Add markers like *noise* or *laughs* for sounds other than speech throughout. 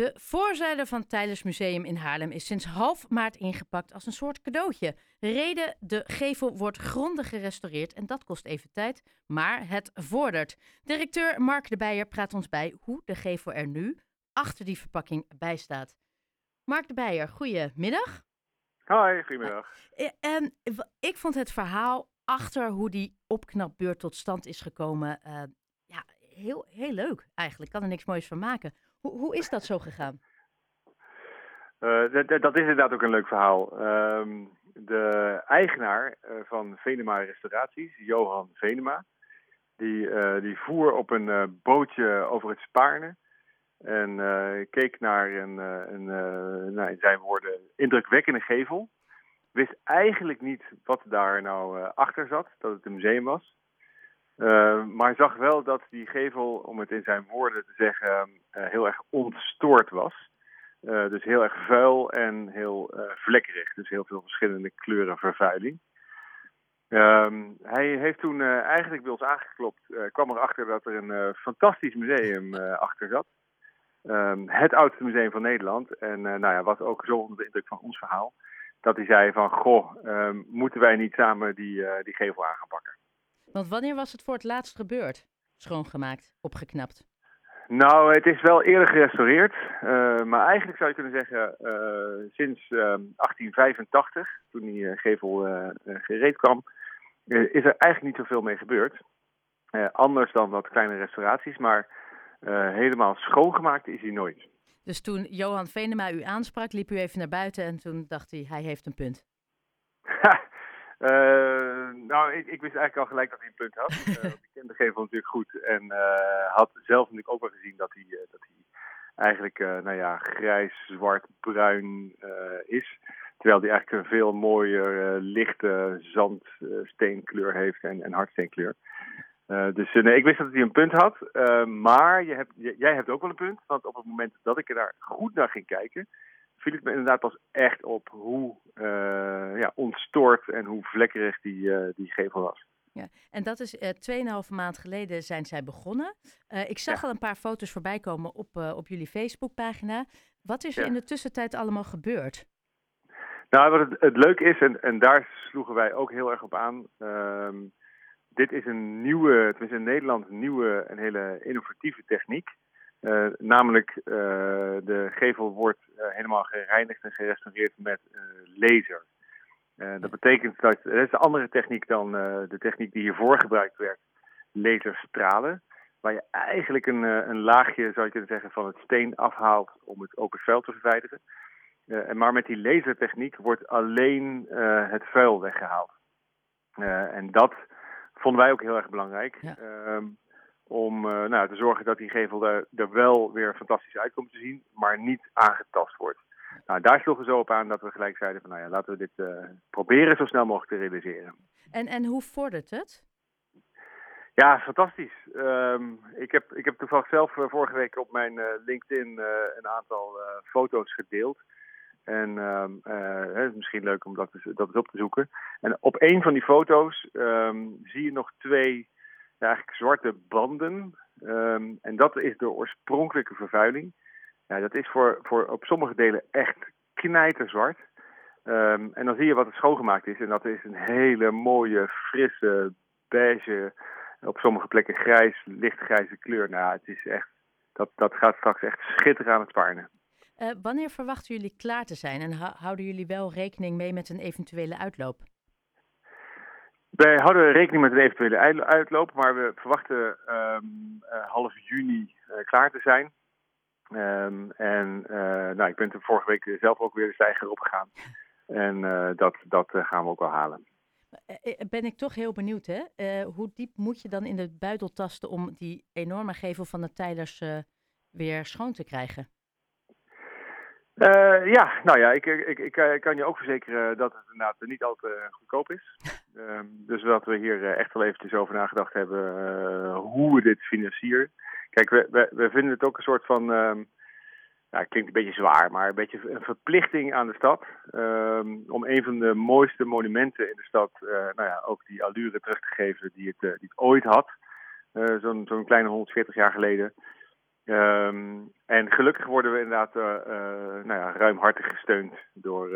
De voorzijde van het Tylers Museum in Haarlem is sinds half maart ingepakt als een soort cadeautje. Reden, de gevel wordt grondig gerestaureerd en dat kost even tijd, maar het vordert. Directeur Mark de Beijer praat ons bij hoe de gevel er nu achter die verpakking bij staat. Mark de Beijer, goedemiddag. Hoi, goedemiddag. Eh, En ik vond het verhaal achter hoe die opknapbeurt tot stand is gekomen eh, ja, heel, heel leuk eigenlijk. Ik kan er niks moois van maken. Hoe, hoe is dat zo gegaan? Eh, dat- is inderdaad ook een leuk verhaal. Ehm, de eigenaar eh, van Venema Restauraties, Johan Venema, die, eh, die voer op een bootje over het Spaarne. En keek naar een, een nou, in zijn woorden, indrukwekkende gevel. Wist eigenlijk niet wat daar nou achter zat, dat het een museum was. Eh, maar zag wel dat die gevel, om het in zijn woorden te zeggen, eh, heel erg ontstoord was. Eh, dus heel erg vuil en heel eh, vlekkerig. Dus heel veel verschillende kleuren vervuiling. Ehm, hij heeft toen eigenlijk bij ons aangeklopt. kwam erachter dat er een fantastisch museum achter zat. Ehm, het oudste museum van Nederland. En nou ja, was ook zo onder de indruk van ons verhaal. Dat hij zei van, goh, ehm, moeten wij niet samen die, die gevel aan gaan pakken? Want wanneer was het voor het laatst gebeurd? Schoongemaakt, opgeknapt. Nou, het is wel eerder gerestaureerd. eh, maar eigenlijk zou je kunnen zeggen eh, sinds eh, 1885, toen die eh, gevel gereed kwam, is er eigenlijk niet zoveel mee gebeurd. Anders dan wat kleine restauraties, maar helemaal schoongemaakt is hij nooit. Dus toen Johan Venema u aansprak, liep u even naar buiten en toen dacht hij, hij heeft een punt. *laughs* Eh, nou, ik, ik wist eigenlijk al gelijk dat hij een punt had. *laughs* Eh, want ik ken de gevel natuurlijk goed. En eh, had zelf natuurlijk ook wel gezien dat hij, eh, dat hij eigenlijk eh, nou ja, grijs, zwart, bruin eh, is. Terwijl hij eigenlijk een veel mooier eh, lichte zandsteenkleur heeft en, en hardsteenkleur. Eh, dus eh, nee, ik wist dat hij een punt had. Eh, maar je hebt, jij hebt ook wel een punt. Want op het moment dat ik er daar goed naar ging kijken, viel het me inderdaad pas echt op hoe eh, ontstoord en hoe vlekkerig die, eh, die gevel was. Ja. En dat is eh 2,5 maand geleden zijn zij begonnen. Eh, ik zag Ja. al een paar foto's voorbij komen op, op jullie Facebookpagina. Wat is er Ja. in de tussentijd allemaal gebeurd? Nou, wat het, het leuke is, en, en daar sloegen wij ook heel erg op aan. ehm, dit is een nieuwe, tenminste in Nederland, een nieuwe en hele innovatieve techniek. Namelijk, de gevel wordt helemaal gereinigd en gerestaureerd met laser. Eh, dat betekent dat, dat is een andere techniek dan eh, de techniek die hiervoor gebruikt werd, laserstralen. Waar je eigenlijk een, eh, een laagje, zou je kunnen zeggen, van het steen afhaalt om het open vuil te verwijderen. Eh, en maar met die lasertechniek wordt alleen eh, het vuil weggehaald. Eh, en dat vonden wij ook heel erg belangrijk. Ja. ehm, om eh, nou, te zorgen dat die gevel er, er wel weer fantastisch uitkomt te zien, maar niet aangetast wordt. Nou, daar sloegen we zo op aan dat we gelijk zeiden van nou ja, laten we dit eh, proberen zo snel mogelijk te realiseren. En, en hoe vordert het? Ja, fantastisch. Ehm, ik, heb, ik heb toevallig zelf eh, vorige week op mijn eh, LinkedIn een aantal foto's gedeeld. En ehm, eh, het is misschien leuk om dat, eens- dat eens op te zoeken. En op een van die foto's ehm, zie je nog twee ja, eigenlijk zwarte banden. En dat is de oorspronkelijke vervuiling. Ja, dat is voor, voor op sommige delen echt knijterzwart. Ehm, en dan zie je wat er schoongemaakt is. En dat is een hele mooie, frisse, beige, op sommige plekken grijs, lichtgrijze kleur. Nou, het is echt, dat, dat gaat straks echt schitteren aan het spaarnen. Eh, wanneer verwachten jullie klaar te zijn en hou- houden jullie wel rekening mee met een eventuele uitloop? Wij houden rekening met een eventuele uit- uitloop, maar we verwachten ehm, eh, half juni eh, klaar te zijn. Ehm, en eh, nou, ik ben er vorige week zelf ook weer de stijger opgegaan. En eh, dat, dat eh, gaan we ook wel halen. Ben ik toch heel benieuwd, hè? Hoe diep moet je dan in de buidel tasten om die enorme gevel van de Tylers eh, weer schoon te krijgen? Ja, nou ja, ik, ik, ik, ik kan je ook verzekeren dat het inderdaad niet altijd goedkoop is. *laughs* Ehm, dus dat we hier echt wel eventjes over nagedacht hebben hoe we dit financieren. Kijk, we, vinden het ook een soort van, ja, het klinkt een beetje zwaar, maar een beetje een verplichting aan de stad. ehm, om een van de mooiste monumenten in de stad, eh, nou ja, ook die allure terug te geven die het, het ooit had. Eh, Zo'n kleine 140 jaar geleden. Ehm, en gelukkig worden we inderdaad nou ja, ruimhartig gesteund door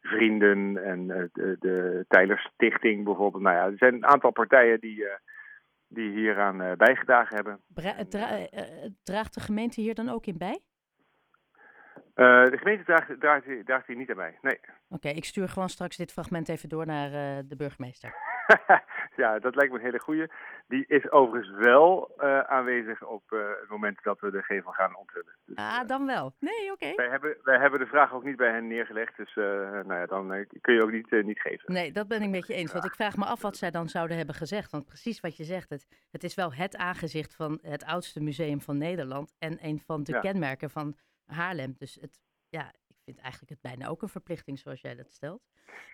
vrienden en de, de Stichting bijvoorbeeld. Nou ja, er zijn een aantal partijen die, die hieraan bijgedragen hebben. draagt de gemeente hier dan ook in bij? Uh, de gemeente draagt, draagt, draagt, hier niet aan bij, nee. Oké, ik stuur gewoon straks dit fragment even door naar de burgemeester. *laughs* ja, dat lijkt me een hele goeie. Die is overigens wel aanwezig op het moment dat we de gevel gaan onthullen. Dus, ah, dan wel. Nee, oké. Okay. Wij, hebben, wij hebben de vraag ook niet bij hen neergelegd, dus nou ja, dan kun je ook niet, niet geven. Nee, dat ben ik met je eens. Want ik vraag me af wat zij dan zouden hebben gezegd. Want precies wat je zegt, het, het is wel het aangezicht van het oudste museum van Nederland en een van de kenmerken van Haarlem. Dus het, ja, vind eigenlijk het bijna ook een verplichting zoals jij dat stelt.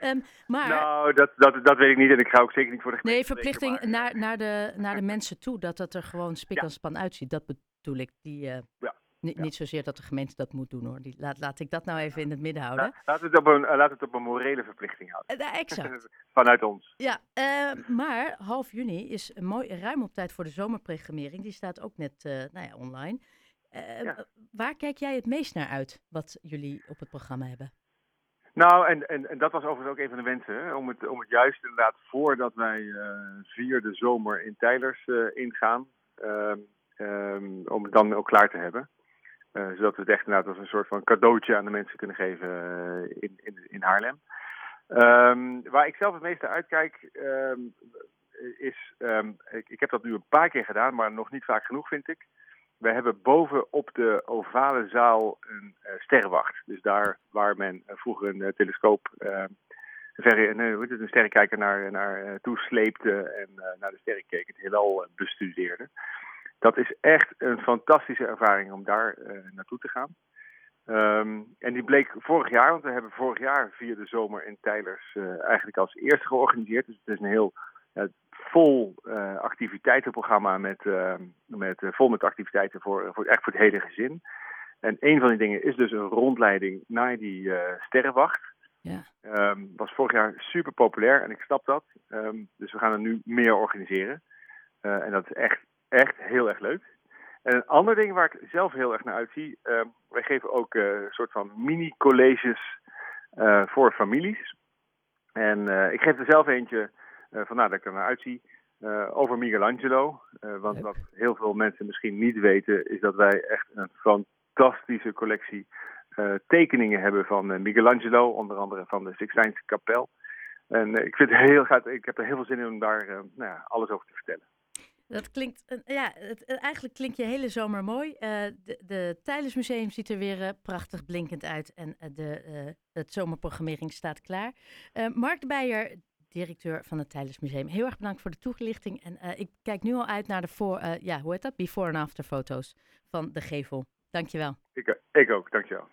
Um, maar... Nou, dat, dat, dat weet ik niet en ik ga ook zeker niet voor de Nee, verplichting naar, naar, de, naar de *laughs* mensen toe, dat het er gewoon spik en span uitziet. Dat bedoel ik. Die, uh, ja. Niet zozeer dat de gemeente dat moet doen hoor. Die, laat, laat ik dat nou even in het midden houden. laat, het op een, laat het op een morele verplichting houden. Uh, exact. *laughs* Vanuit ons. Ja, uh, maar half juni is een mooi, ruim op tijd voor de zomerprogrammering. Die staat ook net nou ja, online. Uh, Waar kijk jij het meest naar uit, wat jullie op het programma hebben? Nou, en, en, en dat was overigens ook een van de wensen. Hè? Om, het, om het juist inderdaad voordat wij uh, vier de zomer in Tijlers uh, ingaan, ehm, um, om het dan ook klaar te hebben. Zodat we het echt inderdaad als een soort van cadeautje aan de mensen kunnen geven in, in, in Haarlem. Um, waar ik zelf het meeste uitkijk, is, ik, ik heb dat nu een paar keer gedaan, maar nog niet vaak genoeg vind ik. We hebben boven op de ovale zaal een uh, sterrenwacht. Dus daar waar men uh, vroeger een uh, telescoop, verre, een, een sterrenkijker naar, naar toe sleepte en naar de sterren keek, het heelal bestudeerde. Dat is echt een fantastische ervaring om daar naartoe te gaan. Um, en die bleek vorig jaar, want we hebben vorig jaar via de zomer in Tijlers eigenlijk als eerste georganiseerd. Dus het is een heel vol uh, activiteitenprogramma met, uh, met, uh, vol met activiteiten voor, voor, echt voor het hele gezin. En een van die dingen is dus een rondleiding naar die sterrenwacht. Ja. Um, was vorig jaar super populair en ik snap dat. Um, dus we gaan er nu meer organiseren. en dat is echt, echt heel erg leuk. En een ander ding waar ik zelf heel erg naar uitzie. Um, wij geven ook een soort van mini-colleges voor families. En ik geef er zelf eentje uh, vandaar dat ik er naar uitzie. Uh, over Michelangelo. Uh, want wat heel veel mensen misschien niet weten, is dat wij echt een fantastische collectie tekeningen hebben van Michelangelo, onder andere van de Sixtijnse kapel. En ik, vind het heel, ik heb er heel veel zin in om daar nou ja, alles over te vertellen. Dat klinkt, ja, het, eigenlijk klinkt je hele zomer mooi. Uh, de, de Tijlensmuseum ziet er weer uh, prachtig blinkend uit en uh, de, het zomerprogrammering staat klaar. Mark Beijer, directeur van het Tijdens Museum. Heel erg bedankt voor de toelichting. En uh, ik kijk nu al uit naar de voor, uh, ja, hoe heet dat? Before en after foto's van de gevel. Dankjewel. Ik, ik ook, dankjewel.